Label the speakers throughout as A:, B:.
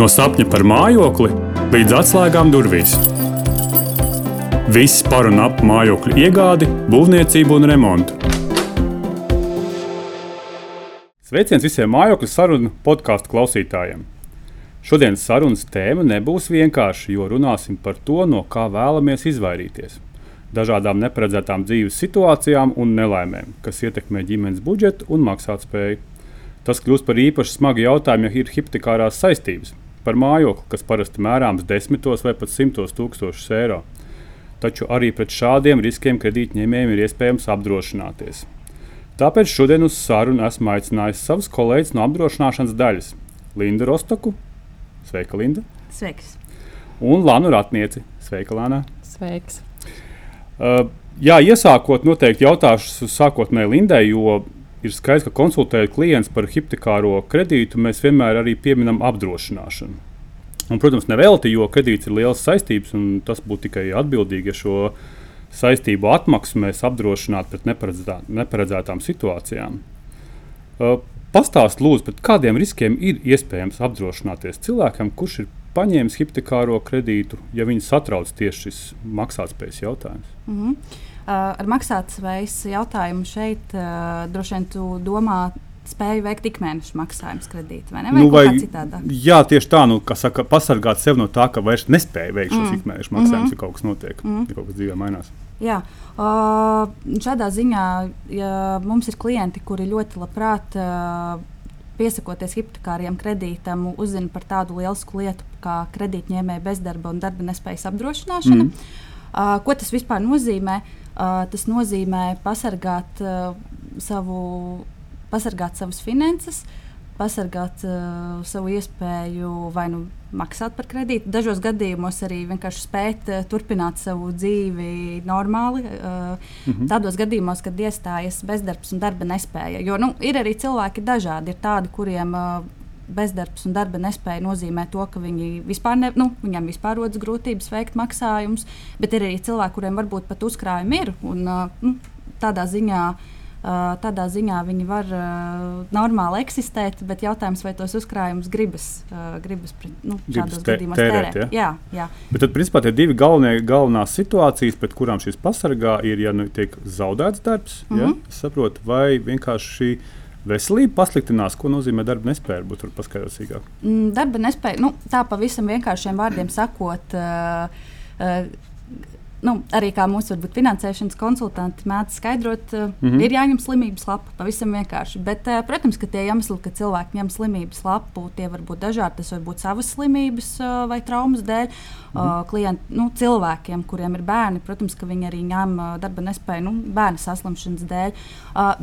A: No sapņa par mājokli līdz atslēgām durvīs. Viss par un ap mājokļu iegādi, būvniecību un remontu. Sveiciens visiem mājokļu sarunu podkāstu klausītājiem! Šodienas sarunas tēma nebūs vienkārša, jo runāsim par to, no kā vēlamies izvairīties. Dažādām neparedzētām dzīves situācijām un nelaimēm, kas ietekmē ģimenes budžetu un maksātspēju. Tas kļūst par īpaši smagu jautājumu, ja ir hipotekārās saistības par mājokli, kas parasti mērāms desmitos vai pat simtos tūkstošus eiro. Taču arī pret šādiem riskiem kredītņēmējiem ir iespējams apdrošināties. Tāpēc šodien uz sarunu esmu aicinājis savus kolēģus no apdrošināšanas daļas - Lindu Rostoku. Sveika, Linda!
B: Sveiks!
A: Un Lanu Ratnieci. Sveika, Lana!
C: Sveiks!
A: Uh, jā, iesākot, noteikti jautāšu sākotnēji Lindai, jo ir skaidrs, ka konsultējot klientus par hipotekāro kredītu, mēs vienmēr arī pieminam apdrošināšanu. Un, protams, nevelti, jo kredīts ir liels saistības, un tas būtu tikai atbildīgi, ja šo saistību atmaksu mēs apdrošinātu pret neparedzētām, neparedzētām situācijām. Uh, Pastāstiet, lūdzu, par kādiem riskiem ir iespējams apdrošināties cilvēkam, kurš ir paņēmis hipotekāro kredītu, ja viņu satrauc tieši šis maksātspējas jautājums.
B: Mm -hmm. Uh, ar maksātspējas jautājumu šeit uh, droši vien tu domā. Spēju veikt ikmēneša maksājumus kredītu, vai ne? Vai
A: nu, vai,
B: citādāk?
A: jā, tieši tā, nu, kā saka, pasargāt sevi no tā, ka vairs nespēja veikt šos mm. ikmēneša maksājumus, mm -hmm. ja kaut kas notiek, mm. ja kaut kas dzīvē mainās.
B: Jā, uh, šādā ziņā ja mums ir klienti, kuri ļoti labprāt uh, piesakoties hipotekāriem kredītam, uzzina par tādu lielisku lietu kā kredītņēmēja bezdarba un darba nespējas apdrošināšana. Mm. Uh, ko tas vispār nozīmē? Uh, tas nozīmē pasargāt, savu, pasargāt savas finanses, pasargāt uh, savu iespēju vai nu maksāt par kredītu. Dažos gadījumos arī vienkārši spēt uh, turpināt savu dzīvi normāli. Uh, mm -hmm. Tādos gadījumos, kad iestājas bezdarbs un darba nespēja. Jo nu, ir arī cilvēki dažādi. Ir tādi, kuriem uh, bezdarbs un darba nespēja nozīmē to, ka viņi vispār, ne, nu, viņam vispār rodas grūtības veikt maksājumus, bet ir arī cilvēki, kuriem varbūt pat uzkrājumi ir. Un, nu, tādā ziņā Uh, tādā ziņā viņi var uh, normāli eksistēt, bet jautājums, vai tos uzkrājumus gribas, uh, gribas nu, te, gadījumos tērēt.
A: tērēt
B: ja? Jā, jā.
A: Bet tad, principā, tie divi galvenie, galvenās situācijas, pret kurām šis pasargā, ir, ja nu, tiek zaudēts darbs, mm -hmm. ja? Saprot, vai vienkārši šī veselība pasliktinās. Ko nozīmē darba nespēja? Varbūt tur paskaidrot sīkāk.
B: Mm, darba nespēja, nu, tā pavisam vienkāršiem vārdiem sakot. Uh, uh, nu, arī kā mūsu varbūt, finansēšanas konsultanti mēdz skaidrot, mm -hmm. ir jāņem slimības lapa. Pavisam vienkārši. Bet, uh, protams, ka tie iemesli, ka cilvēki ņem slimības lapu, tie var būt dažādi. Tas var būt savas slimības uh, vai traumas dēļ. Mm -hmm. klienti, nu, cilvēkiem, kuriem ir bērni, protams, ka viņi arī ņem darba nespēju nu, bērnu saslimšanas dēļ.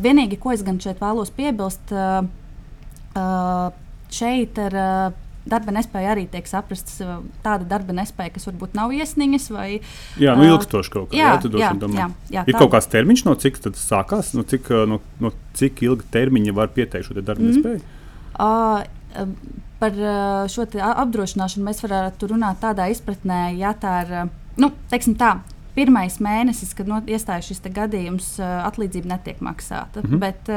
B: Vienīgi, ko es gan šeit vēlos piebilst, šeit ir. Darba nespēja arī tiek saprasts tāda darba nespēja, kas varbūt nav iesniņas vai
A: jā, nu, ilgstoši kaut kā. Jā, jā, jā, jā, jā, ir tā. kaut kāds termiņš, no cik tas sākās, no cik, no, no cik ilga termiņa var pieteikt šo darba mm. nespēju?
B: Uh, par šo apdrošināšanu mēs varētu runāt tādā izpratnē, ja tā ir, nu, teiksim tā, pirmais mēnesis, kad no, iestājas šis gadījums, atlīdzība netiek maksāta. Mm -hmm. Bet,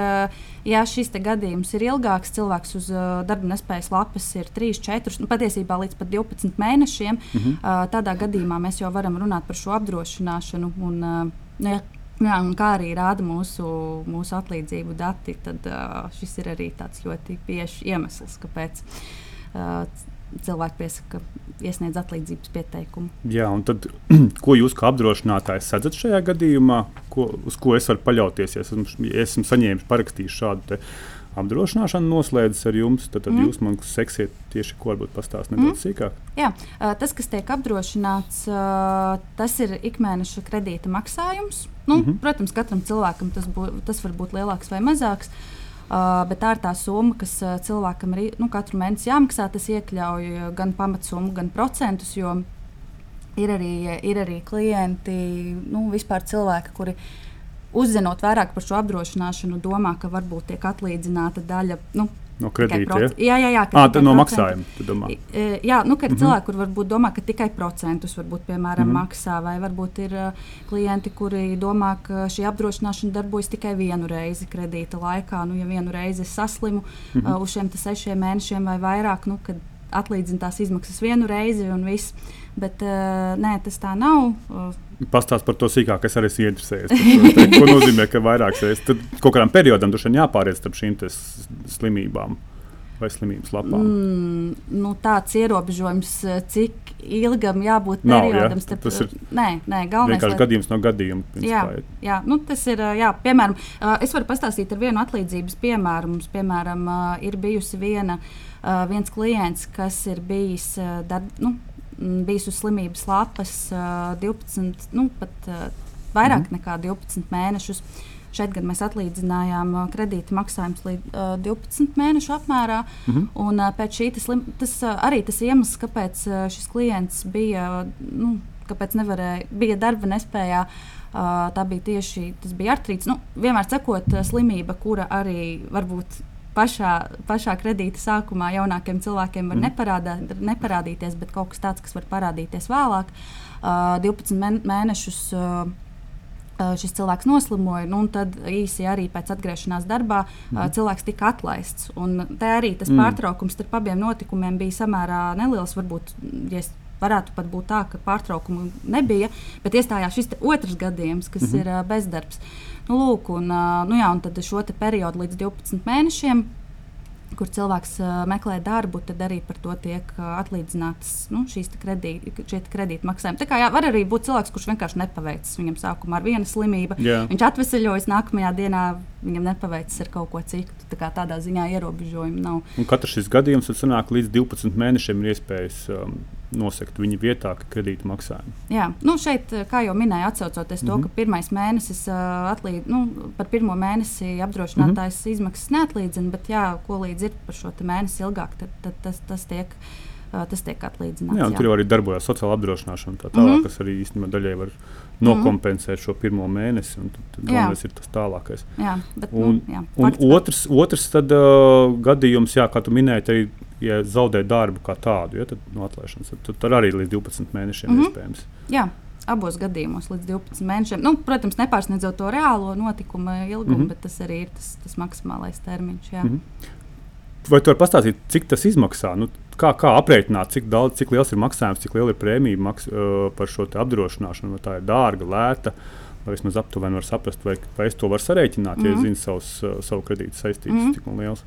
B: ja šis gadījums ir ilgāks, cilvēks uz darba nespējas lapas ir 3, 4, nu, patiesībā līdz pat 12 mēnešiem, mm -hmm. tādā gadījumā mēs jau varam runāt par šo apdrošināšanu. Un, ja, Jā, un kā arī rāda mūsu, mūsu atlīdzību dati, tad uh, šis ir arī tāds ļoti biežs iemesls, kāpēc uh, cilvēki piesaka, iesniedz atlīdzības pieteikumu.
A: Jā, un tad, ko jūs kā apdrošinātājs sadzat šajā gadījumā, ko, uz ko es varu paļauties? Ja esmu, ja esmu saņēmis, parakstījis šādu apdrošināšanu, noslēdzis ar jums, tad, tad mm. jūs man seksiet tieši, ko varbūt pastāstīt nedaudz mm. sīkāk.
B: Jā, tas, kas tiek apdrošināts, tas ir ikmēneša kredīta maksājums. Nu, mm -hmm. Protams, katram cilvēkam tas, bū, tas var būt lielāks vai mazāks. Uh, Uh, bet tā ir tā summa, kas uh, cilvēkam ir nu, katru mēnesi jāmaksā. Tas iekļauj gan pamatsummu, gan procentus. Ir arī, ir arī klienti, nu, vispār cilvēki, kuri uzzinot vairāk par šo apdrošināšanu, domā, ka varbūt tiek atlīdzināta daļa. Nu,
A: No kredīta.
B: Jā, jā, jā.
A: À, no maksājuma.
B: Jā, nu, kad mm -hmm. cilvēki, kur varbūt domā, ka tikai procentus varbūt, piemēram, mm -hmm. maksā, vai varbūt ir uh, klienti, kuri domā, ka šī apdrošināšana darbojas tikai vienu reizi kredīta laikā. Nu, ja vienu reizi es saslimu mm -hmm. uh, uz šiem sešiem mēnešiem vai vairāk, nu, kad atlīdzina tās izmaksas vienu reizi un viss. Bet uh, nē, tas tā nav. Uh,
A: Pastāst par to sīkāk, es arī esmu interesējies. Te, ko nozīmē, ka vairākas reizes tad kaut kādam periodam tur jāpāriet starp šīm slimībām vai slimības lapām?
B: Mm, nu, tāds ierobežojums, cik ilgam jābūt Nav, periodam.
A: Ja? Starp, tas ir
B: nē, nē, galvenais,
A: vienkārši lai... gadījums no gadījuma.
B: Jā, jā, nu, tas ir. Jā, piemēram, es varu pastāstīt ar vienu atlīdzības piemēru. Mums, piemēram, ir bijusi viena, viens klients, kas ir bijis. Darb, nu, bijis uz slimības lapas uh, 12, nu, pat vairāk mm. nekā 12 mēnešus. Šeit gan mēs atlīdzinājām kredīta maksājumus līdz uh, 12 mēnešu apmērā. Mm -hmm. un, uh, šī tas, uh, arī tas iemesls, kāpēc uh, šis klients bija, nu, kāpēc nevarēja, bija darba nespējā. Uh, tā bija tieši tas bija artrīts. Nu, vienmēr sakot, uh, slimība, kura arī varbūt pašā, pašā kredīta sākumā jaunākiem cilvēkiem var mm. neparādā, neparādīties, bet kaut kas tāds, kas var parādīties vēlāk. Uh, 12 mēnešus uh, uh, šis cilvēks noslimoja, nu, un tad īsi arī pēc atgriešanās darbā mm. cilvēks tika atlaists. Un te arī tas mm. pārtraukums starp abiem notikumiem bija samērā neliels. Varbūt, ja varētu pat būt tā, ka pārtraukumu nebija, bet iestājās šis otrs gadījums, kas mm -hmm. ir bezdarbs. Nu, lūk, un, nu, jā, un tad šo periodu līdz 12 mēnešiem kur cilvēks uh, meklē darbu, tad arī par to tiek uh, atlīdzinātas nu, šīs kredīti, kredīti maksājumi. Tā kā jā, var arī būt cilvēks, kurš vienkārši nepaveicis. Viņam sākumā ar vienu slimību,
A: jā.
B: viņš atvesaļojas, nākamajā dienā viņam nepaveicis ar kaut ko citu. Tā tādā ziņā ierobežojumu nav.
A: Un katrs šis gadījums sanāk līdz 12 mēnešiem ir iespējas. Um, nosegt viņa vietā kredīta maksājumu.
B: Jā, nu šeit, kā jau minēju, atcaucoties mm -hmm. to, ka mhm. pirmais mēnesis uh, atlīd, nu, par pirmo mēnesi apdrošinātājs mm -hmm. izmaksas neatlīdzina, bet jā, ko līdz ir par šo mēnesi ilgāk, tad, tad tas, tas tiek. Uh, tas tiek atlīdzināts.
A: Jā, jā. Tur jau arī darbojas sociāla apdrošināšana, tā tālāk, mm -hmm. kas arī īstenībā daļai var nokompensēt mm šo pirmo mēnesi. Galvenais ir tas tālākais.
B: Jā, bet,
A: un, nu, jā, un otrs, otrs tad, uh, gadījums, jā, kā tu minēji, arī ja zaudē darbu kā tādu, ja, tad no atlaišanas tad, tad arī līdz 12 mēnešiem mm -hmm. iespējams.
B: Jā. Abos gadījumos līdz 12 mēnešiem. Nu, protams, nepārsniedzot to reālo notikumu ilgumu, mm -hmm. bet tas arī ir tas, tas maksimālais termiņš. Jā. Mm -hmm.
A: Vai tu vari pastāstīt, cik tas izmaksā? Nu, kā, kā aprēķināt, cik, daudz, cik liels ir maksājums, cik liela ir prēmija maks, uh, par šo apdrošināšanu? Vai tā ir dārga, lēta, vai vismaz aptuveni var saprast, vai, vai es to varu sarēķināt, mm -hmm. ja es mhm. zinu savus, uh, savu kredītu saistības, mm -hmm. cik liels?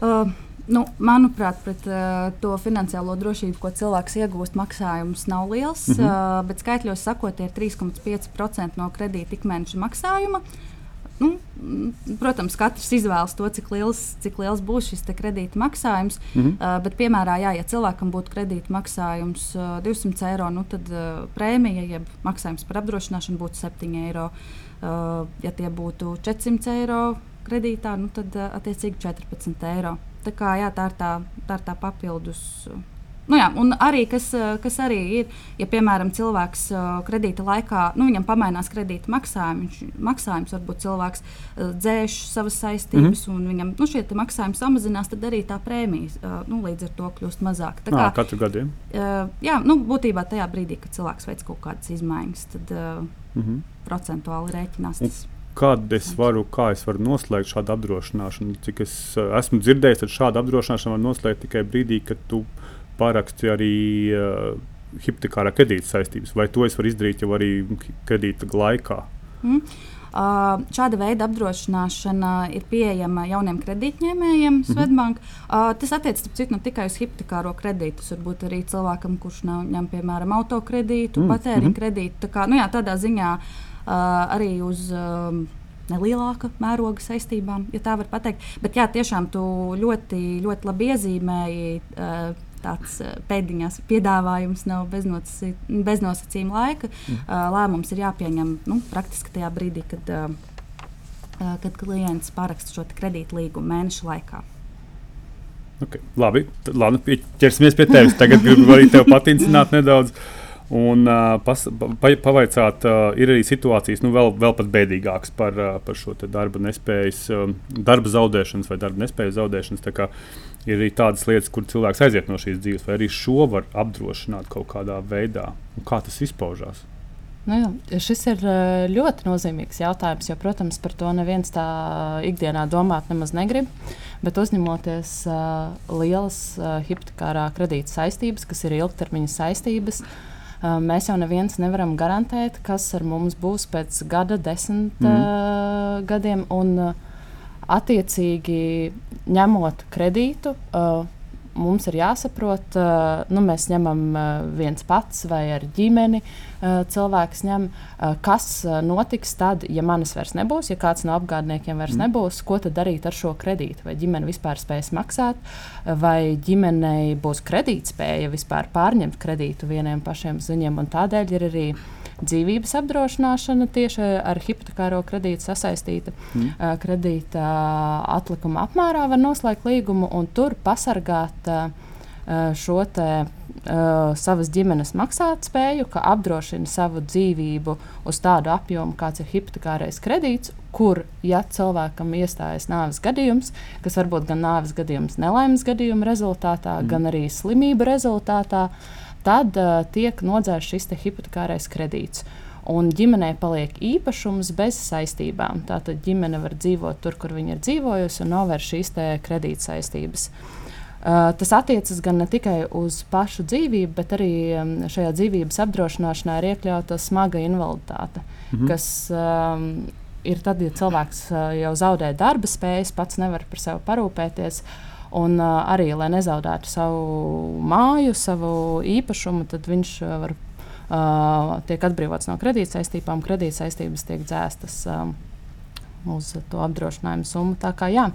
B: Uh, Nu, manuprāt, pret uh, to finansiālo drošību, ko cilvēks iegūst, maksājums nav liels. Mm -hmm. uh, bet skaitļos sakot, tie ir 3,5% no kredīta ikmēneša maksājuma. Nu, protams, katrs izvēlas to, cik liels, cik liels būs šis kredīta maksājums. Mm -hmm. uh, bet, piemēram, jā, ja cilvēkam būtu kredīta maksājums uh, 200 eiro, nu, tad uh, prēmija, jeb maksājums par apdrošināšanu būtu 7 eiro. Uh, ja tie būtu 400 eiro kredītā, nu, tad uh, attiecīgi 14 eiro. Tā, kā, jā, tā, ir tā, tā ir tā papildus. Nu jā, un arī kas, kas arī ir, ja piemēram cilvēks kredīta laikā, nu, viņam pamainās kredīta maksājums, maksājums varbūt cilvēks dzēš savas saistības, mm -hmm. un viņam nu, šie maksājumi samazinās, tad arī tā prēmija nu, līdz ar to kļūst mazāka. Tā
A: kā katru gadu?
B: Jā, nu, būtībā tajā brīdī, kad cilvēks veic kaut kādas izmaiņas, tad mm -hmm. procentuāli rēķinās. Tas. Un
A: Kad es varu, kā es varu noslēgt šādu apdrošināšanu? Cik es esmu dzirdējis, ka šādu apdrošināšanu var noslēgt tikai brīdī, kad tu paraksti arī uh, hipotekārā kredīta saistības, vai to es varu izdarīt jau arī kredīta laikā?
B: Mm. Uh, šāda veida apdrošināšana ir pieejama jauniem kredītņēmējiem, mm -hmm. Svetbank. Uh, tas attiecas ne tikai uz hipotekāro kredītu, tas var būt arī cilvēkam, kurš nav, ņem piemēram autokredītu, mm -hmm. patēriņa kredītu. Tā kā, nu jā, tādā ziņā uh, arī uz nelielāka mēroga saistībām, ja tā var teikt. Bet jā, tiešām tu ļoti, ļoti labi iezīmēji. Tāds pēdiņās piedāvājums nav bez nosacījuma laika. Mm. Lēmums ir jāpieņem nu, praktiski tajā brīdī, kad, kad klients paraksta šo kredītlīgumu mēnešu laikā.
A: Okay, labi, tad labi, ķersimies pie tevis. Tagad gribu arī tevi patīcināt nedaudz. Uh, Un uh, pas, pa, pavaicāt, uh, ir arī situācijas, nu, vēl, vēl pat bēdīgākas par, uh, par šo darba nespējas, um, darba zaudēšanas vai darba nespējas zaudēšanas. Ir arī tādas lietas, kur cilvēks aiziet no šīs dzīves, vai arī šo var apdrošināt kaut kādā veidā. Un kā tas izpaužās?
C: Nu, jā, šis ir ļoti nozīmīgs jautājums, jo, protams, par to neviens tā ikdienā domāt nemaz negrib. Bet uzņemoties uh, lielas uh, hipotekārā kredīta saistības, kas ir ilgtermiņa saistības, uh, mēs jau neviens nevaram garantēt, kas ar mums būs pēc gada, desmit mm. uh, gadiem. Un, uh, attiecīgi, ņemot kredītu, uh, mums ir jāsaprot, uh, nu, mēs ņemam uh, viens pats vai ar ģimeni. Uh, cilvēks ņem, uh, kas uh, notiks tad, ja manis vairs nebūs, ja kāds no apgādniekiem vairs mm. nebūs, ko tad darīt ar šo kredītu. Vai ģimene vispār spēs maksāt, vai ģimenei būs kredītspēja vispār pārņemt kredītu vieniem pašiem ziņiem. Tādēļ ir arī dzīvības apdrošināšana tieši ar hipotekāro kredītu sasaistīta. Mm. Kredīta atlikuma apmērā var noslēgt līgumu un tur pasargāt šo te, uh, savas ģimenes maksātspēju, ka apdrošina savu dzīvību uz tādu apjomu, kāds ir hipotekārais kredīts, kur, ja cilvēkam iestājas nāves gadījums, kas var būt gan nāves gadījums nelaimes gadījuma rezultātā, mm. gan arī slimību rezultātā, tad uh, tiek nodzēsts šis hipotekārais kredīts. Un ģimenei paliek īpašums bez saistībām. Tātad ģimene var dzīvot tur, kur viņa ir dzīvojusi, un novērš šīs kredīt saistības. Uh, tas attiecas gan ne tikai uz pašu dzīvību, bet arī šajā dzīvības apdrošināšanā ir iekļauta smaga invaliditāte, -hmm. kas um, ir tad, ja cilvēks uh, jau zaudē darba spējas, pats nevar par sevi parūpēties. Uh, Un uh, arī, lai nezaudētu savu māju, savu īpašumu, tad viņš var uh, tiek atbrīvots no kredītsaistībām, kredītsaistības tiek dzēstas. Um, uz to apdrošinājumu summu. Tā kā jā,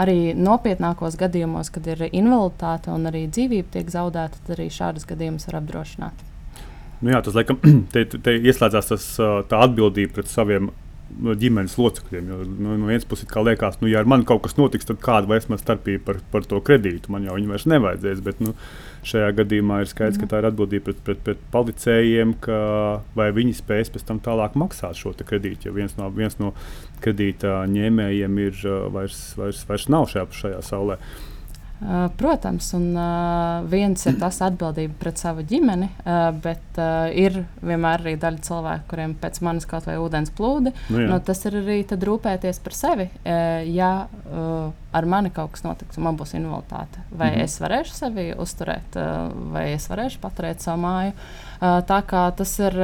C: arī nopietnākos gadījumos, kad ir invaliditāte un arī dzīvība tiek zaudēta, tad arī šādas gadījumus var apdrošināt.
A: Nu jā, tas laikam te, te ieslēdzās tas, tā atbildība pret saviem ģimenes locekļiem. Jo, nu, no vienas puses, kā liekas, nu, ja ar mani kaut kas notiks, tad kāda vairs man starpība par, par to kredītu? Man jau viņa vairs nevajadzēs. Bet, nu, šajā gadījumā ir skaidrs, mm. ka tā ir atbildība pret, pret, pret policējiem, ka, vai viņi spēs pēc tam tālāk maksāt šo kredītu. Ja viens no, viens no kredīta ņēmējiem ir vairs, vairs, vairs nav šajā, šajā saulē. Uh,
C: Uh, protams, un uh, viens ir tas atbildība pret savu ģimeni, uh, bet ir vienmēr arī daļa cilvēku, kuriem pēc manis kaut vai ūdens plūdi. Nu, jā. nu, tas ir arī rūpēties par sevi. Ja ar mani kaut kas notiks, un man būs invaliditāte, vai -hmm. es varēšu sevi uzturēt, vai es varēšu paturēt savu māju. Tā kā tas ir,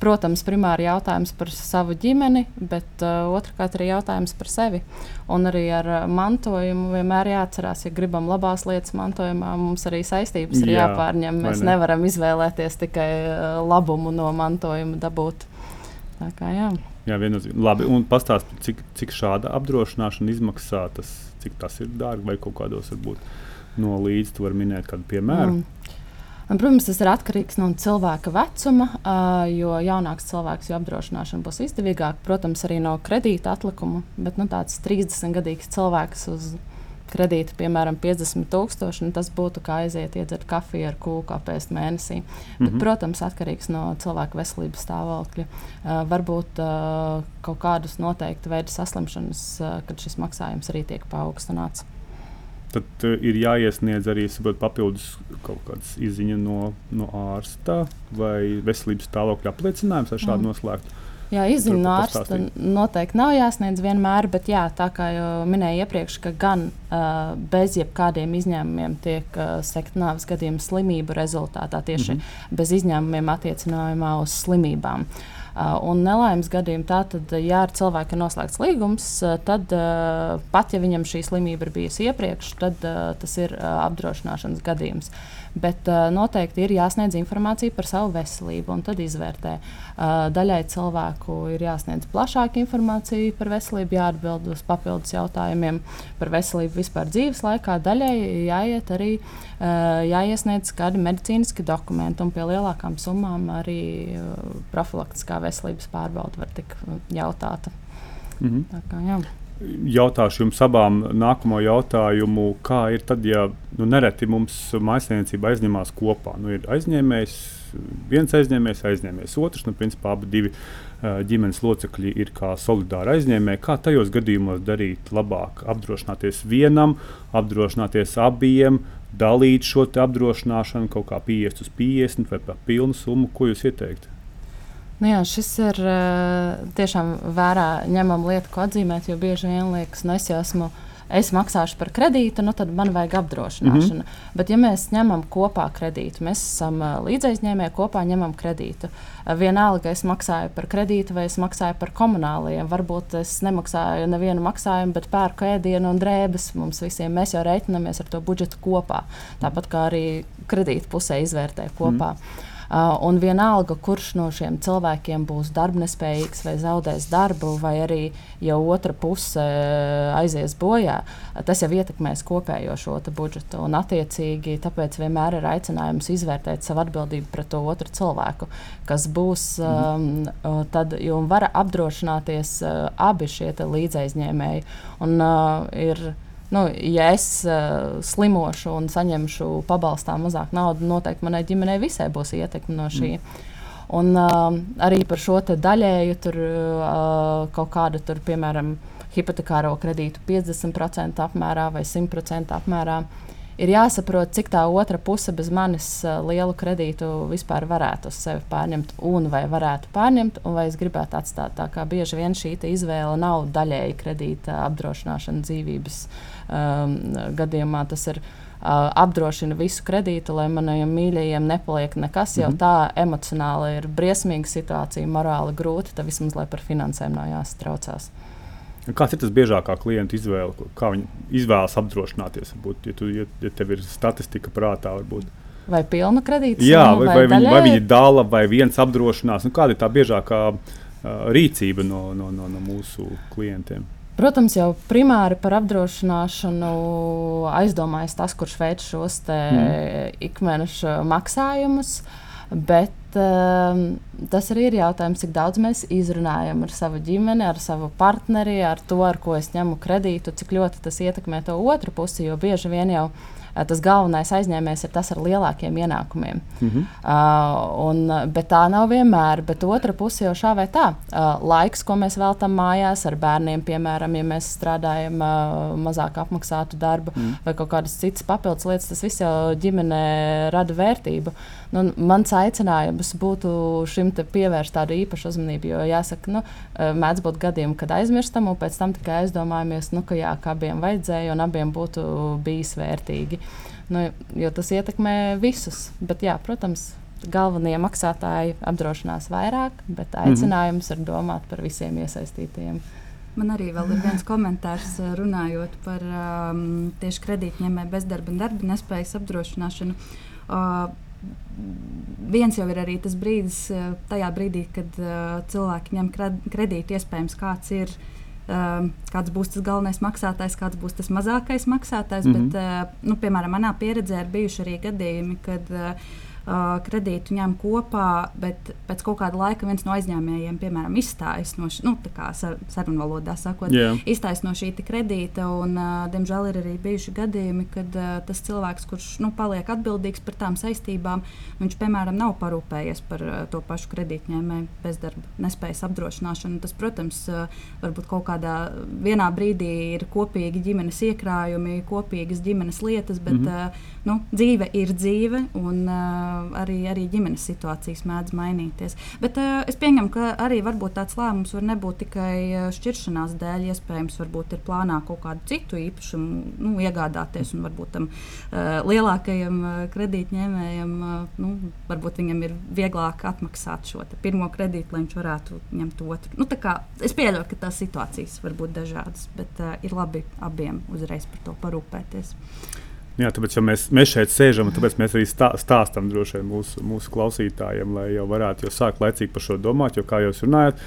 C: protams, primāri jautājums par savu ģimeni, bet otrkārt arī jautājums par sevi. Un arī ar mantojumu vienmēr jāatcerās, ja gribam labās lietas mantojumā, mums arī saistības Jā, ir jāpārņem. Mēs ne? nevaram izvēlēties tikai labumu no mantojuma dabūt. Tā kā jā.
A: Jā, viennozīmīgi. Labi, un pastāstiet, cik, cik šāda apdrošināšana izmaksā, tas, cik tas ir dārgi vai kaut kādos varbūt no līdzi, tu vari minēt kādu piemēru. Mm.
C: Un, protams, tas ir atkarīgs no cilvēka vecuma, jo jaunāks cilvēks, jo apdrošināšana būs izdevīgāka. Protams, arī no kredīta atlikuma, bet nu, tāds 30 gadīgs cilvēks uz kredīta, piemēram, 50 tūkstoši, tas būtu kā aiziet iedzert kafiju ar kūku apēst mēnesī. Mm -hmm. bet, mhm. protams, atkarīgs no cilvēka veselības stāvokļa. Uh, varbūt uh, kaut kādus noteiktu veidu saslimšanas, uh, kad šis maksājums arī tiek paaugstināts
A: tad uh, ir jāiesniedz arī saprot, papildus kaut kādas izziņas no, no ārsta vai veselības stāvokļa apliecinājums ar šādu mm. noslēgtu.
C: Jā, izziņa no ārsta noteikti nav jāsniedz vienmēr, bet jā, tā kā jau minēju iepriekš, ka gan uh, bez jebkādiem izņēmumiem tiek uh, sekta nāves gadījuma slimību rezultātā tieši mm -hmm. bez izņēmumiem attiecinājumā uz slimībām. Uh, Uh, un nelaimes gadījumā, tātad, ja ar cilvēku ir noslēgts līgums, uh, tad uh, pat ja viņam šī slimība ir bijusi iepriekš, tad tas ir apdrošināšanas gadījums. Bet uh, noteikti ir jāsniedz informācija par savu veselību, un tad izvērtē. Uh, daļai cilvēku ir jāsniedz plašāka informācija par veselību, jāatbild uz papildus jautājumiem par veselību vispār dzīves laikā. Daļai jāiet arī uh, jāiesniedz kādi medicīniski dokumenti, un pie lielākām summām arī uh, profilaktiskā veselības pārbauda var tikt jautāta. -hmm. Tā kā, jā
A: jautāšu jums abām nākamo jautājumu, kā ir tad, ja nu, nereti mums maisaimniecība aizņemās kopā. Nu, ir aizņēmējs, viens aizņēmējs, aizņēmējs otrs, nu, principā abi divi ģimenes locekļi ir kā solidāri aizņēmēji. Kā tajos gadījumos darīt labāk? Apdrošināties vienam, apdrošināties abiem, dalīt šo apdrošināšanu kaut kā 50 uz 50 vai par pilnu summu, ko jūs ieteiktu?
C: Nu jā, šis ir tiešām vērā ņemama lieta, ko atzīmēt, jo bieži vien liekas, ka nu, es jau esmu uh, es maksāšu par kredītu, nu tad man vajag apdrošināšanu. Mm -hmm. Bet, ja mēs ņemam kopā kredītu, mēs esam līdzaizņēmēji, kopā ņemam kredītu. Vienalga, es maksāju par kredītu vai es maksāju par komunāliem. Varbūt es nemaksāju nevienu maksājumu, bet pērku ēdienu un drēbes mums visiem. Mēs jau reiķinamies ar to budžetu kopā. Tāpat kā arī kredītu pusē izvērtē kopā. Mm -hmm. Uh, un vienalga, kurš no šiem cilvēkiem būs darbnespējīgs vai zaudēs darbu, vai arī jau otra puse uh, aizies bojā, tas jau ietekmēs kopējo šo budžetu. Un, attiecīgi, tāpēc vienmēr ir aicinājums izvērtēt savu atbildību pret to otru cilvēku, kas būs. Mhm. Um, tad var apdrošināties uh, abi šie līdzaizņēmēji. Un, uh, ir, nu, ja es uh, slimošu un saņemšu pabalstā mazāk naudas, noteikti manai ģimenei visai būs ietekme no šī. Mm. Un uh, arī par šo daļēju tur uh, kaut kādu, tur, piemēram, hipotekāro kredītu 50% apmērā vai 100% apmērā. Ir jāsaprot, cik tā otra puse bez manis uh, lielu kredītu vispār varētu uz sevi pārņemt, un vai varētu pārņemt, un vai es gribētu atstāt. Tā kā bieži vien šī izvēle nav daļēji kredīta apdrošināšana dzīvības um, gadījumā tas ir. Uh, apdrošina visu kredītu, lai maniem mīļajiem nepaliek nekas. Mm -hmm. Jau tā emocionāli ir briesmīga situācija, morāli grūti. Tad vismaz lai par finansēm nav jāsatraucās.
A: Kāds ir tas biežākā klienta izvēle? Kā viņi izvēlas apdrošināties? Varbūt, ja, tu, ja, ja tev ir statistika prātā, varbūt.
C: Vai pilnu kredītu?
A: Jā, vai, vai, vai, viņi, vai viņi dala, vai viens apdrošinās. Nu, kāda ir tā biežākā uh, rīcība no, no, no, no mūsu klientiem?
C: Protams, jau primāri par apdrošināšanu aizdomājas tas, kurš veic šos mm. ikmēneša maksājumus. Bet um, tas arī ir jautājums, cik daudz mēs izrunājam ar savu ģimeni, ar savu partneri, ar to, ar ko es ņemu kredītu, cik ļoti tas ietekmē to otru pusi. Jo bieži vien jau ir tas galvenais aizņēmējs ir tas ar lielākiem ienākumiem. Mm -hmm. uh, un, bet tā nav vienmēr. Bet otra puse jau šā vai tā. Uh, laiks, ko mēs veltam mājās ar bērniem, piemēram, ja mēs strādājam uh, mazāk apmaksātu darbu mm. vai kaut kādas citas papildus lietas, tas viss jau ģimenē rada vērtību. Nu, mans aicinājums būtu šim pievērst tādu īpašu uzmanību, jo jāsaka, nu, mēdz būt gadījumi, kad aizmirstam, un pēc tam tikai aizdomājamies, nu, ka jā, ka abiem vajadzēja un abiem būtu bijis vērtīgi. Nu, jo tas ietekmē visus. Bet, jā, protams, galvenie maksātāji apdrošinās vairāk, bet mhm. aicinājums mm -hmm. ir domāt par visiem iesaistītajiem.
B: Man arī ir viens komentārs eh, runājot par um, tieši kredītņēmēju bezdarba un darba nespējas apdrošināšanu. Uh, viens jau ir arī tas brīdis, uh, tajā brīdī, kad uh, cilvēki ņem kredītu, iespējams, kāds ir uh, kāds būs tas galvenais maksātājs, kāds būs tas mazākais maksātājs. Mm -hmm. bet, uh, nu, piemēram, manā pieredzē ir bijuši arī gadījumi, kad uh, uh, kredītu ņem kopā, bet pēc kaut kāda laika viens no aizņēmējiem, piemēram, izstājas no, š, nu, sar, sarunvalodā sakot, yeah. izstājas no šī kredīta. Un, uh, diemžēl ir arī bijuši gadījumi, kad uh, tas cilvēks, kurš nu, paliek atbildīgs par tām saistībām, viņš, piemēram, nav parūpējies par uh, to pašu kredītņēmēju bezdarba nespējas apdrošināšanu. Tas, protams, uh, varbūt kaut kādā vienā brīdī ir kopīgi ģimenes iekrājumi, kopīgas ģimenes lietas, bet mm -hmm. uh, nu, dzīve ir dzīve. Un, uh, arī, arī ģimenes situācijas mēdz mainīties. Bet uh, es pieņemu, ka arī tāds lēmums var nebūt tikai uh, šķiršanās dēļ. Iespējams, varbūt ir plānā kaut kādu citu īpašumu nu, iegādāties, un varbūt tam uh, lielākajam kredītņēmējam, nu, varbūt viņam ir vieglāk atmaksāt šo pirmo kredītu, lai viņš varētu ņemt otru. Nu, kā, es pieļauju, ka tās situācijas var būt dažādas, bet uh, ir labi abiem uzreiz par to parūpēties.
A: Jā, tāpēc mēs, mēs šeit sēžam, un tāpēc mēs arī stā, stāstām droši vien mūsu, mūsu klausītājiem, lai jau varētu jau sākt laicīgi par šo domāt. Jo, kā jūs runājat,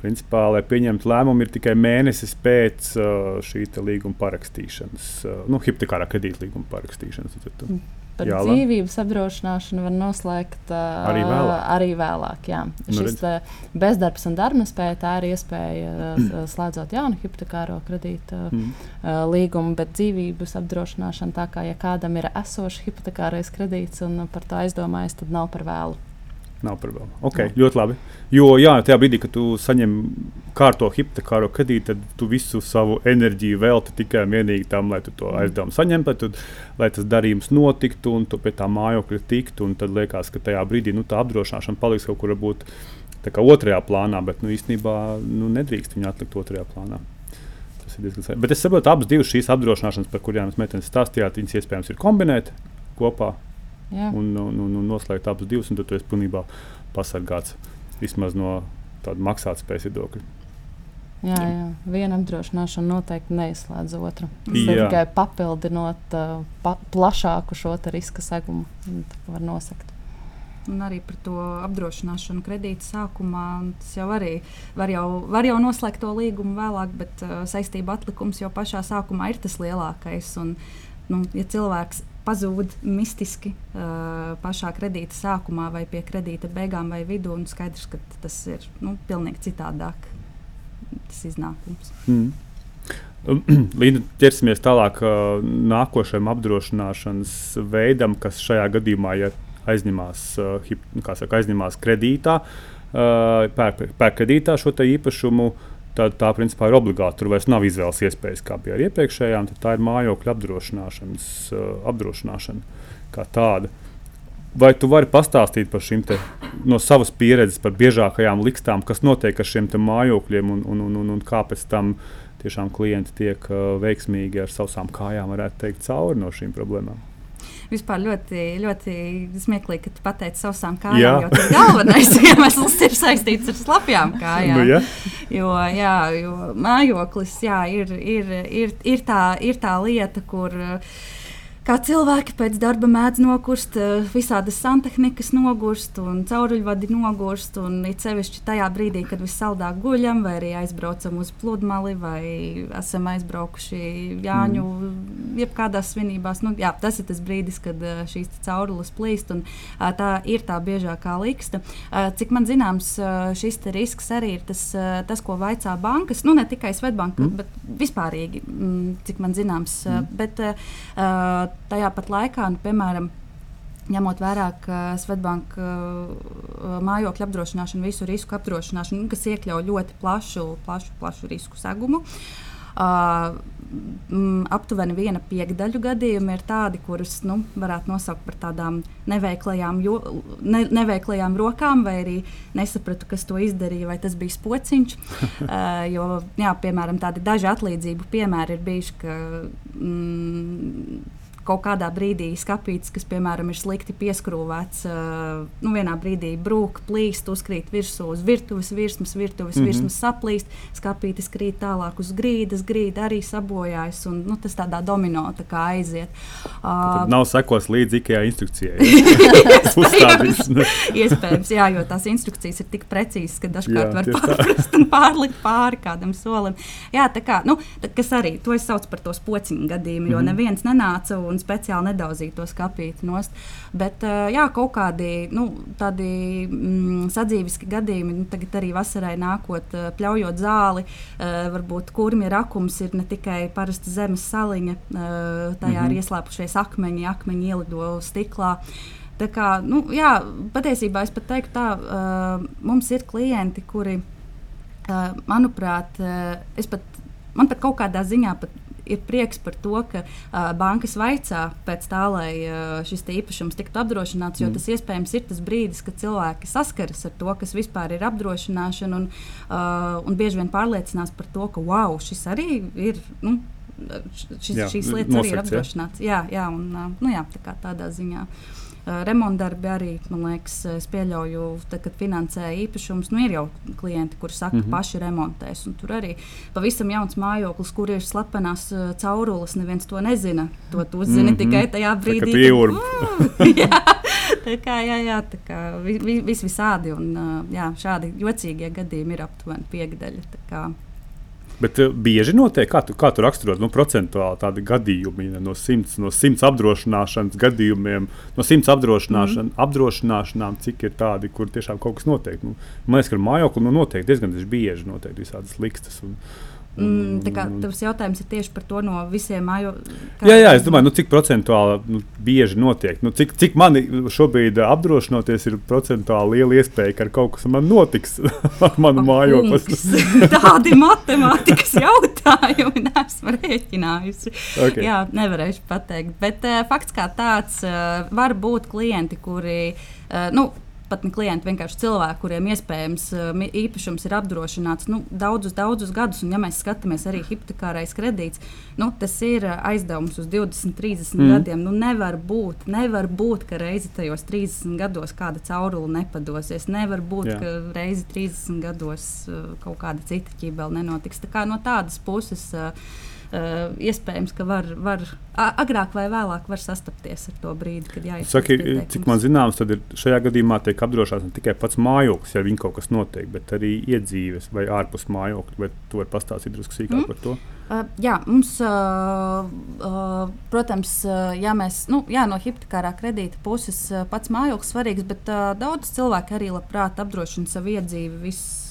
A: principā, lai pieņemtu lēmumu, ir tikai mēnesis pēc uh, šī līguma parakstīšanas, uh, nu, hipotekārā kredītlīguma parakstīšanas. Tad,
C: mm. Par jā, dzīvības apdrošināšanu var noslēgt uh,
A: arī vēlāk.
C: Arī vēlāk jā. nu, Šis uh, bezdarbs un darbnespēja tā ir iespēja uh, slēdzot jaunu hipotekāro kredītu uh, mm. uh, līgumu, bet dzīvības apdrošināšana tā kā ja kādam ir esošs hipotekārais kredīts un par to aizdomājas, tad nav par vēlu.
A: Nav problēma. Okay, no. Ļoti labi. Jo jā, tajā brīdī, kad tu saņem kārto hipotekāro kredītu, tad tu visu savu enerģiju velti tikai un vienīgi tam, lai tu to mm. aizdevumu saņemtu, lai, tu, lai tas darījums notiktu un tu pie tā mājokļa tiktu. Tad liekas, ka tajā brīdī nu, tā apdrošināšana paliks kaut kur varbūt otrajā plānā, bet nu, īstenībā nu, nedrīkst viņu atlikt otrajā plānā. Tas ir diezgan svarīgi. Bet es saprotu, abas šīs apdrošināšanas, par kurām jūs meitenes stāstījāt, viņas iespējams ir kombinēt kopā. Un, un, un, un noslēgt abas divas, un tad tu esi pilnībā pasargāts vismaz no tāda maksātspējas viedokļa.
C: Jā, jā. Viena apdrošināšana noteikti neizslēdz otru. Tas
A: Jā.
C: ir tikai papildinot uh, pa, plašāku šo riska segumu. Var nosakt.
B: Un arī par to apdrošināšanu kredīta sākumā. Tas jau arī var jau, var jau noslēgt to līgumu vēlāk, bet uh, saistība atlikums jau pašā sākumā ir tas lielākais. Un, nu, ja cilvēks pazūd mistiski uh, pašā kredīta sākumā vai pie kredīta beigām vai vidū, un skaidrs, ka tas ir nu, pilnīgi citādāk. Tas iznākums.
A: Mm. Līdz ķersimies tālāk uh, nākošajam apdrošināšanas veidam, kas šajā gadījumā ja aizņemās, uh, hip, nu, saka, aizņemās kredītā, uh, pērk pēr kredītā šo īpašumu. Tad tā principā ir obligāti. Tur vairs nav izvēles iespējas, kā bija ar iepriekšējām. Tā ir mājokļa apdrošināšanas uh, apdrošināšana kā tāda. Vai tu vari pastāstīt par šīm no savas pieredzes, par biežākajām likstām, kas notiek ar šiem mājokļiem un, un, un, un, un kā pēc tam tiešām klienti tiek uh, veiksmīgi ar savām kājām, varētu teikt, cauri no šīm problēmām?
B: Vispār ļoti, ļoti smieklīgi, ka tu pateici savām
A: Jā.
B: kājām. Jo tas galvenais iemesls ir saistīts ar slapjām kājām.
A: Nu, ja?
B: Jo, jā, jo mājoklis jā, ir, ir, ir, ir, tā, ir tā lieta, kur. uh, Kā cilvēki pēc darba mēdz nogurst, uh, visādas santehnikas nogurst, un cauruļvadi nogurst. Un it sevišķi tajā brīdī, kad vissaldāk guļam, vai arī aizbraucam uz pludmali, vai esam aizbraukuši Jāņu, mm. jebkādās svinībās. Nu, jā, tas ir tas brīdis, kad uh, šīs caurules plīst, un uh, tā ir tā biežākā liksta. Cik man zināms, šis risks arī ir tas, tas ko vaicā bankas. Nu, ne tikai Svetbanka,
A: Mm.
B: bet vispārīgi, mm, cik man zināms. Mm. Bet tajā pat laikā, nu, piemēram, ņemot vērā, ka Svetbanka uh, mājokļa apdrošināšana, visu risku apdrošināšana, nu, kas iekļauj ļoti plašu, plašu, plašu risku segumu. Uh, mm, aptuveni viena piekdaļa gadījumu ir tādi, kurus nu, varētu nosaukt par tādām neveiklajām, jo, ne, neveiklajām rokām, vai arī nesapratu, kas to izdarīja, vai tas bija pociņš. uh, jo, jā, piemēram, tādi daži atlīdzību piemēri ir bijuši, ka mm, kaut kādā brīdī skāpīts, kas, piemēram, ir slikti pieskrūvēts, nu, vienā brīdī brūk, plīst, uzkrīt virsū uz virtuves virsmas, virtuves mm. -hmm. virsmas saplīst, skāpītis krīt tālāk uz grīdas, grīda arī sabojājas, un nu, tas tādā domino tā kā aiziet.
A: Tad
B: Uh,
A: nav sekos līdzi IKEA instrukcijai. Uzstādījis.
B: Iespējams, jā, jo tās instrukcijas ir tik precīzas, ka dažkārt
A: Jā,
B: var pārprast un pārlikt pāri kādam solim. Jā, tā kā, nu, tā, kas arī to es saucu par to pociņu gadījumu, jo
A: Mhm.
B: neviens nenāca un speciāli nedauzīja to skāpīti nost. Bet, ā, jā, kaut kādi nu, tādi mm, sadzīviski gadījumi, nu, tagad arī vasarai nākot, ā, pļaujot zāli, ā, varbūt kurmi rakums ir ne tikai parasta zemes saliņa, tajā
A: Mhm.
B: ir ieslēpušies akmeņi, akmeņi ielido stiklā. Tā kā, nu, jā, patiesībā es pat teiktu, tā uh, mums ir klienti, kuri, uh, manuprāt, uh, es pat, man pat kaut kādā ziņā pat ir prieks par to, ka uh, bankas vaicā pēc tā, lai uh, šis īpašums tiktu apdrošināts, jo
A: Mm.
B: tas iespējams ir tas brīdis, kad cilvēki saskaras ar to, kas vispār ir apdrošināšana, un, uh, un bieži vien pārliecinās par to, ka wow, šis arī ir. Nu, Šis,
A: Jā,
B: šīs lietas arī ir apdrošināts. Jā, jā, un, uh, nu, jā tā tādā ziņā. Uh, Remontdarbi arī, man liekas, es pieļauju, tad, kad finansē īpašumus. Nu, ir jau klienti, kuriem saka, ka
A: Mhm.
B: paši remontēs. un Tur arī pavisam jauns mājoklis, kur ir slepenas uh, caurules. Neviens to nezina. To tu uzzini mm. -hmm. tikai tajā
A: Tā
B: brīdī. kad-
A: pieurb.
B: jā, tā kā, jā, jā, tā kā vi, vi, vis visādi. Un, jā, šādi jocīgie gadījumi ir aptuveni piekdaļa.
A: Bet uh, bieži notiek, kā tu, kā tu raksturot nu, procentuāli tādi gadījumi ja, no simts, no simts apdrošināšanas gadījumiem, no simts apdrošināšana, mm. apdrošināšanām, cik ir tādi, kur tiešām kaut kas notiek. Nu, man liekas, ka ar mājokli nu, notiek diezgan bieži notiek visādas likstas. Un,
B: Mm, tā kā tas jautājums ir tieši par to no visiem mājo.
A: Jā, jā, es domāju, nu, cik procentuāli nu, bieži notiek. Nu, cik, cik man šobrīd apdrošinoties, ir procentuāli liela iespēja, ka ar kaut kas man notiks ar manu mājokli.
B: Tādi matemātikas jautājumi nesmu rēķinājusi.
A: Okay.
B: Jā, nevarēšu pateikt. Bet uh, fakts kā tāds, uh, var būt klienti, kuri. Uh, nu, pat ne klienti, vienkārši cilvēki, kuriem iespējams īpašums ir apdrošināts nu, daudzus, daudzus gadus. Un, ja mēs skatāmies arī hipotekārais kredīts, nu, tas ir aizdevums uz 20, 30 mm. gadiem. Nu, nevar, būt, nevar būt, ka reizi tajos 30 gados kāda caurule nepadosies. Nevar būt, Jā. ka reizi 30 gados kaut kāda cita ķībele nenotiks. Tā kā no tādas puses. Uh, Uh, iespējams, ka var, var agrāk vai vēlāk var sastapties ar to brīdi, kad jāizsaka.
A: Saki, cik man zināms, tad šajā gadījumā tiek apdrošināts ne tikai pats mājoklis, ja viņa kaut kas notiek, bet arī iedzīves vai ārpus mājokļa. Vai tu vari pastāstīt drusku sīkāk mm. par to?
B: Uh, jā, mums, uh, uh, protams, uh, jā, mēs, nu, jā, no hipotekārā kredīta puses uh, pats mājoklis svarīgs, bet uh, daudz cilvēku arī labprāt apdrošina savu iedzīvi. Viss,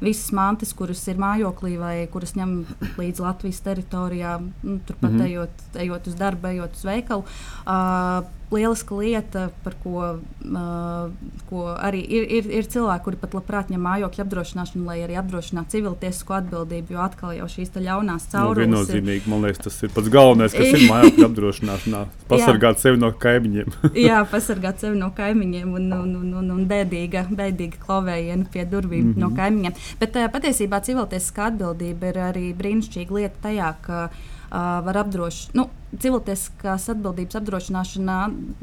B: visas mantas, kuras ir mājoklī vai kuras ņem līdzi Latvijas teritorijā, nu, turpat mm -hmm. ejot, ejot uz darbu, ejot uz veikalu. Uh, lieliska lieta, par ko, uh, ko arī ir, ir, ir cilvēki, kuri pat labprāt ņem mājokļu apdrošināšanu, lai arī apdrošinātu civiltiesisko atbildību, jo atkal jau šīs ļaunās nu, caurules.
A: Nu, viennozīmīgi, man liekas, tas ir pats galvenais, kas ir mājokļu apdrošināšanā. Pasargāt sevi no kaimiņiem.
B: jā, pasargāt sevi no kaimiņiem un, un, un, un, un bēdīga, bēdīga klavējiena pie durvīm mm -hmm. no kaimiņiem. Bet uh, patiesībā civiltiesiskā atbildība ir arī brīnišķīga lieta tajā, ka uh, var apdrošināt. Nu, Cilvēciskās atbildības apdrošināšana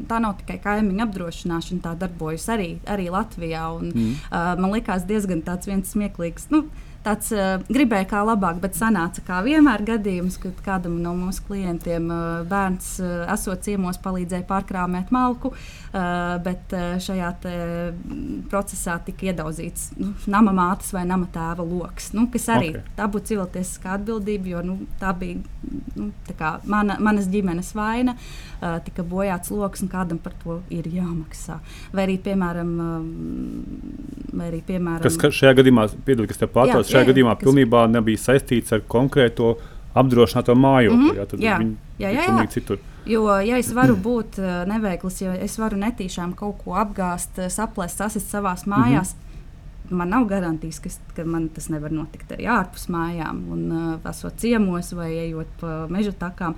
B: tā nav tikai kaimiņu apdrošināšana, tā darbojas arī, arī Latvijā. Un, mm. uh, man liekas, diezgan tāds viens smieklīgs. Nu, tāds uh, gribēja kā labāk, bet sanāca kā vienmēr gadījums, kad kādam no mūsu klientiem uh, bērns uh, esot ciemos palīdzēja pārkrāmēt malku, uh, bet uh, šajā te, procesā tika iedauzīts nu, nama mātes vai nama tēva lokus, nu, kas arī okay. tā būtu civiltiesiskā atbildība, jo nu, tā bija nu, tā kā, mana, manas ģimenes vaina. Uh, tika bojāts lokus, un kādam par to ir jāmaksā. Vai arī, piemēram, uh, vai arī, piemēram
A: kas šajā gadījumā, piedod, kas te pārtrauc, šajā jā, gadījumā kas... pilnībā nebija saistīts ar konkrēto apdrošināto mājokli. Mm -hmm, jā, tad jā. viņi jā, jā, jā. citur.
B: Jo, ja es varu būt uh, neveikls, ja es varu netīšām kaut ko apgāzt, uh, saplēst, sasist savā mājās, mm -hmm. man nav garantijas, ka, ka man tas nevar notikt arī ārpus mājām, un uh, esot ciemos vai ejot pa meža takām.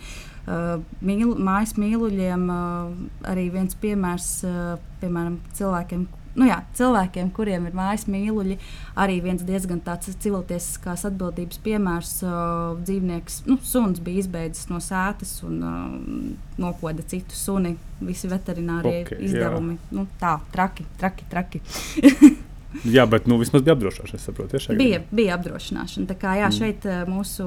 B: Uh, mīl, mājas mīluļiem uh, arī viens piemērs, uh, piemēram, cilvēkiem, nu jā, cilvēkiem, kuriem ir mājas mīluļi, arī viens diezgan tāds civiltiesiskās atbildības piemērs. Uh, dzīvnieks, nu, suns bija izbeidzis no sētas un uh, nokoda citu suni. Visi veterinārie okay, izdevumi. Jā. Nu, tā, traki, traki, traki.
A: Jā, bet nu, vismaz bija apdrošināšana. Saprotu, ja,
B: bija, bija apdrošināšana. Tā kā jā, mm. šeit uh, mūsu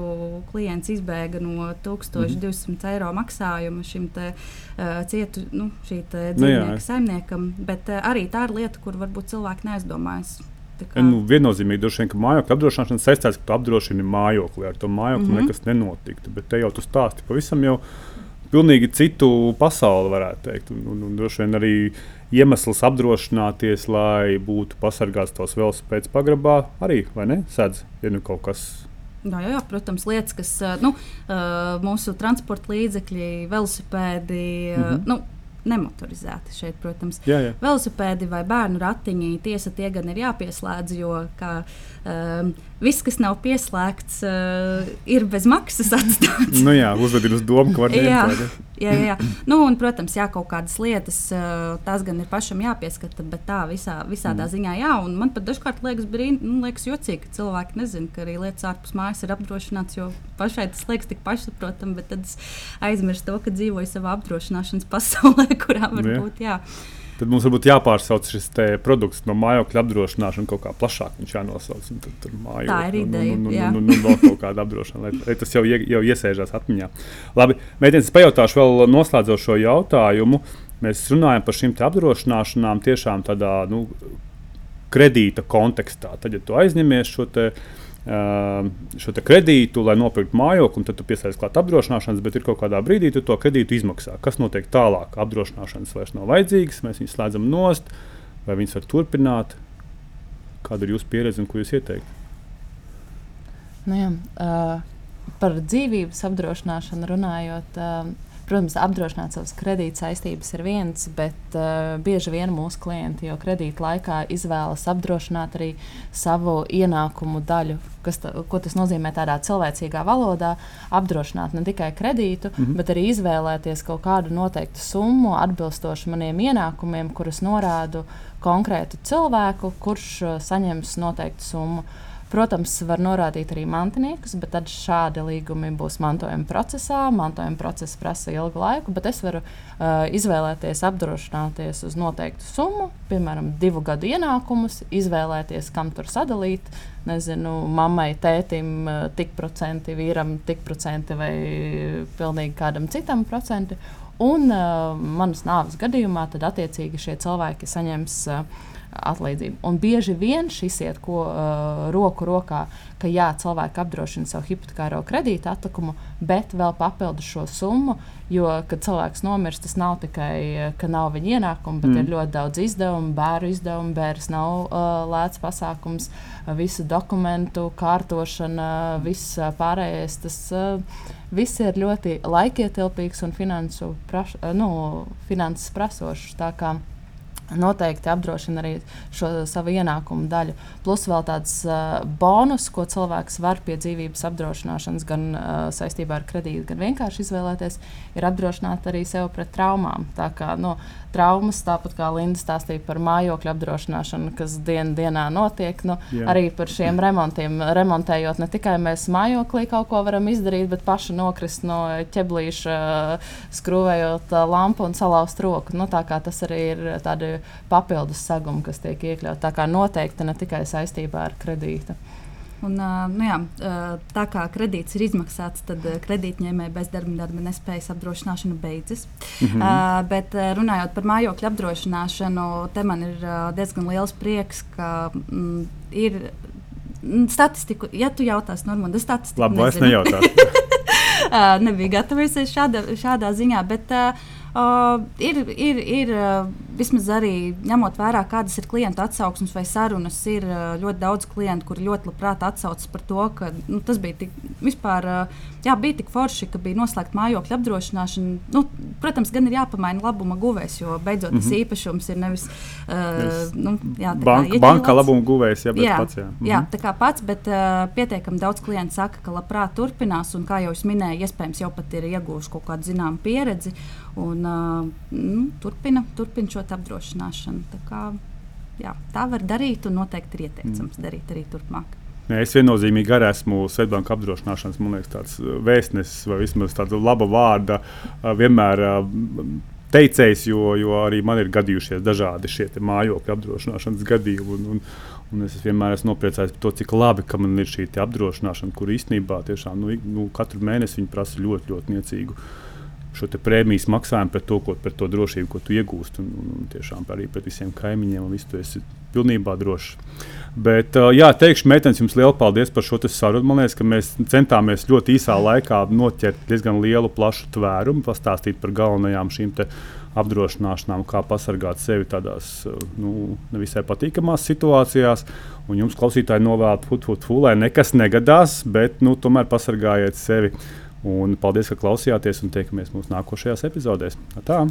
B: klients izbēga no 1200 mm. eiro maksājuma šim te, uh, cietu nu, dzīvnieku nu, saimniekam. Bet uh, arī tā ir lieta, kur varbūt cilvēki neaizdomājas.
A: Kā... Nu, viennozīmīgi, droši vien, ka mājokļa apdrošināšana saistās, ka tu apdrošini mājokli. Ar to mājokli mm -hmm. nekas nenotiktu. Bet te jau tu stāsti pavisam jau pilnīgi citu pasauli, varētu teikt. Un, un, un droši vien arī iemesls apdrošināties, lai būtu pasargāts tos velosipēds pagrabā, arī ne? Sēdz, ja nu kaut kas.
B: Jā, jā, protams, lietas, kas nu, mūsu transporta līdzekļi, velosipēdi. Mm -hmm. nu, nemotorizēti šeit, protams.
A: Jā, jā.
B: Velosipēdi vai bērnu ratiņi, tiesa tie gan ir jāpieslēdz, jo kā, um, viss, kas nav pieslēgts, uh, ir bez maksas atstāts.
A: nu jā, uzvedīt uz domu, ka var ņemt.
B: Jā, jā. Nu, un, protams, jā, kaut kādas lietas, tās gan ir pašam jāpieskata, bet tā visā, visādā mm. ziņā jā. Un man pat dažkārt liekas, brīn, nu, liekas jocīgi, ka cilvēki nezina, ka arī lietas ārpus mājas ir apdrošināts, jo pašai tas liekas tik pašsaprotami, bet tad es aizmirstu to, ka dzīvoju savā apdrošināšanas pasaulē, kurā varbūt jā. jā
A: tad mums varbūt jāpārsauc šis produkts no mājokļa apdrošināšanas kaut kā plašāk. Viņš jānosauc. Tad, tur
B: mājo, Tā ir ideja.
A: Nu, nu, nu, nu, nu, vēl kaut kāda apdrošināšana, lai, lai tas jau, ie, jau iesēžās atmiņā. Labi, mēģinājums pajautāšu vēl noslēdzošo jautājumu. Mēs runājam par šīm apdrošināšanām tiešām tādā nu, kredīta kontekstā. Tad, ja tu aizņemies šo te, uh, šo kredītu, lai nopirktu mājokli, un tad tu piesaistīsi klāt apdrošināšanas, bet ir kaut kādā brīdī tu to kredītu izmaksā. Kas notiek tālāk? Apdrošināšanas vairs nav vajadzīgas, mēs viņus slēdzam nost, vai viņas var turpināt. Kāda ir jūsu pieredze un ko jūs ieteiktu?
C: Nu jā, uh, par dzīvības apdrošināšanu runājot. Uh, Protams, apdrošināt savas kredīt saistības ir viens, bet uh, bieži vien mūsu klienti jau kredīta laikā izvēlas apdrošināt arī savu ienākumu daļu. Ta, ko tas nozīmē tādā cilvēcīgā valodā? Apdrošināt ne tikai kredītu, mm -hmm. bet arī izvēlēties kaut kādu noteiktu summu atbilstoši maniem ienākumiem, kurus norādu konkrētu cilvēku, kurš uh, saņems noteiktu summu. Uh, Protams, var norādīt arī mantiniekus, bet tad šādi līgumi būs mantojuma procesā. Mantojuma process prasa ilgu laiku, bet es varu uh, izvēlēties apdrošināties uz noteiktu summu, piemēram, divu gadu ienākumus, izvēlēties, kam tur sadalīt. Nezinu, mammai, tētim, uh, tik procenti, vīram, tik procenti vai pilnīgi kādam citam procenti. Un uh, manas nāves gadījumā tad attiecīgi šie cilvēki saņems. Uh, atlīdzību. Un bieži vien šis iet ko, uh, roku rokā, ka jā, cilvēki apdrošina savu hipotekāro kredītu atlikumu, bet vēl papildus šo summu. Jo, kad cilvēks nomirst, tas nav tikai, ka nav viņa ienākumu, bet mm. ir ļoti daudz izdevumu, bērnu izdevumu, bērns nav uh, lēts pasākums, visu dokumentu kārtošana, viss pārējais. Tas, uh, Viss ir ļoti laikietilpīgs un finansu praš, nu, finanses prasošs noteikti apdrošina arī šo savu ienākumu daļu. Plus vēl tāds uh, bonus, ko cilvēks var pie dzīvības apdrošināšanas, gan uh, saistībā ar kredītu, gan vienkārši izvēlēties, ir apdrošināt arī sev pret traumām. Tā kā nu, traumas, tāpat kā Linda stāstīja par mājokļu apdrošināšanu, kas dien, dienā notiek, nu, Jā. arī par šiem remontiem. Remontējot ne tikai mēs mājokli kaut ko varam izdarīt, bet paši nokrist no ķeblīša, skrūvējot lampu un salauzt roku. Nu, tas arī ir tādi papildus segumi, kas tiek iekļauti. Tā kā noteikti ne tikai saistībā ar kredītu.
B: Un, nu jā, tā kā kredīts ir izmaksāts, tad kredītņēmēja bezdarba darba nespējas apdrošināšana beidzas. Mm -hmm. bet runājot par mājokļu apdrošināšanu, te man ir diezgan liels prieks, ka mm, ir statistiku. Ja tu jautās, Normanda, statistiku.
A: Labi, es nejautāšu.
B: nebija gatavojusies šāda, šādā ziņā, bet uh, ir, ir, ir vismaz arī ņemot vērā, kādas ir klientu atsauksmes vai sarunas, ir ļoti daudz klientu, kuri ļoti labprāt atsaucas par to, ka nu, tas bija tik, vispār, jā, bija tik forši, ka bija noslēgta mājokļa apdrošināšana. Nu, protams, gan ir jāpamaina labuma guvējs, jo beidzot tas mm -hmm. īpašums ir nevis uh, nu, jā,
A: banka, banka labuma guvējs, jā,
B: jā,
A: pats. Jā.
B: Mm -hmm. jā, tā kā pats, bet uh, pietiekami daudz klientu saka, ka labprāt turpinās, un kā jau es minēju, iespējams jau pat ir ieguvuši kaut kādu zināmu pieredzi un uh, nu, turpina, turpina šo apdrošināšanu. Tā, kā, jā, tā var darīt, un noteikti ir ieteicams mm. darīt arī turpmāk.
A: Nē, es viennozīmīgi arī esmu Svetbānijas apdrošināšanas liekas, uh, vēstnesis vai vismaz tāda laba vārda. Uh, vienmēr uh, teicējs, jo, jo arī man ir gadījušies dažādi šie mājokļu apdrošināšanas gadījumi. Un, un, un es vienmēr esmu nopriecājies par to, cik labi man ir šī apdrošināšana, kur īstenībā tiešām nu, nu, katru mēnesi viņi prasa ļoti, ļoti niecīgu šo prēmijas maksājumu pret to, ko, pret to drošību, ko tu iegūsti. Un, un, un tiešām arī pret visiem kaimiņiem, un viss tu esi pilnībā drošs. Bet, uh, jā, teikšu, meitenes, jums liels paldies par šo sarunu. Man liekas, ka mēs centāmies ļoti īsā laikā noķert diezgan lielu, plašu tvērumu, pastāstīt par galvenajām šīm apdrošināšanām, kā pasargāt sevi tādās nu, nevisai patīkamās situācijās. Un jums, klausītāji, novēlu, fut, fut, fut, lai nekas negadās, bet nu, tomēr pasargājiet sevi Un paldies, ka klausījāties un tiekamies mūsu nākošajās epizodēs. Tā!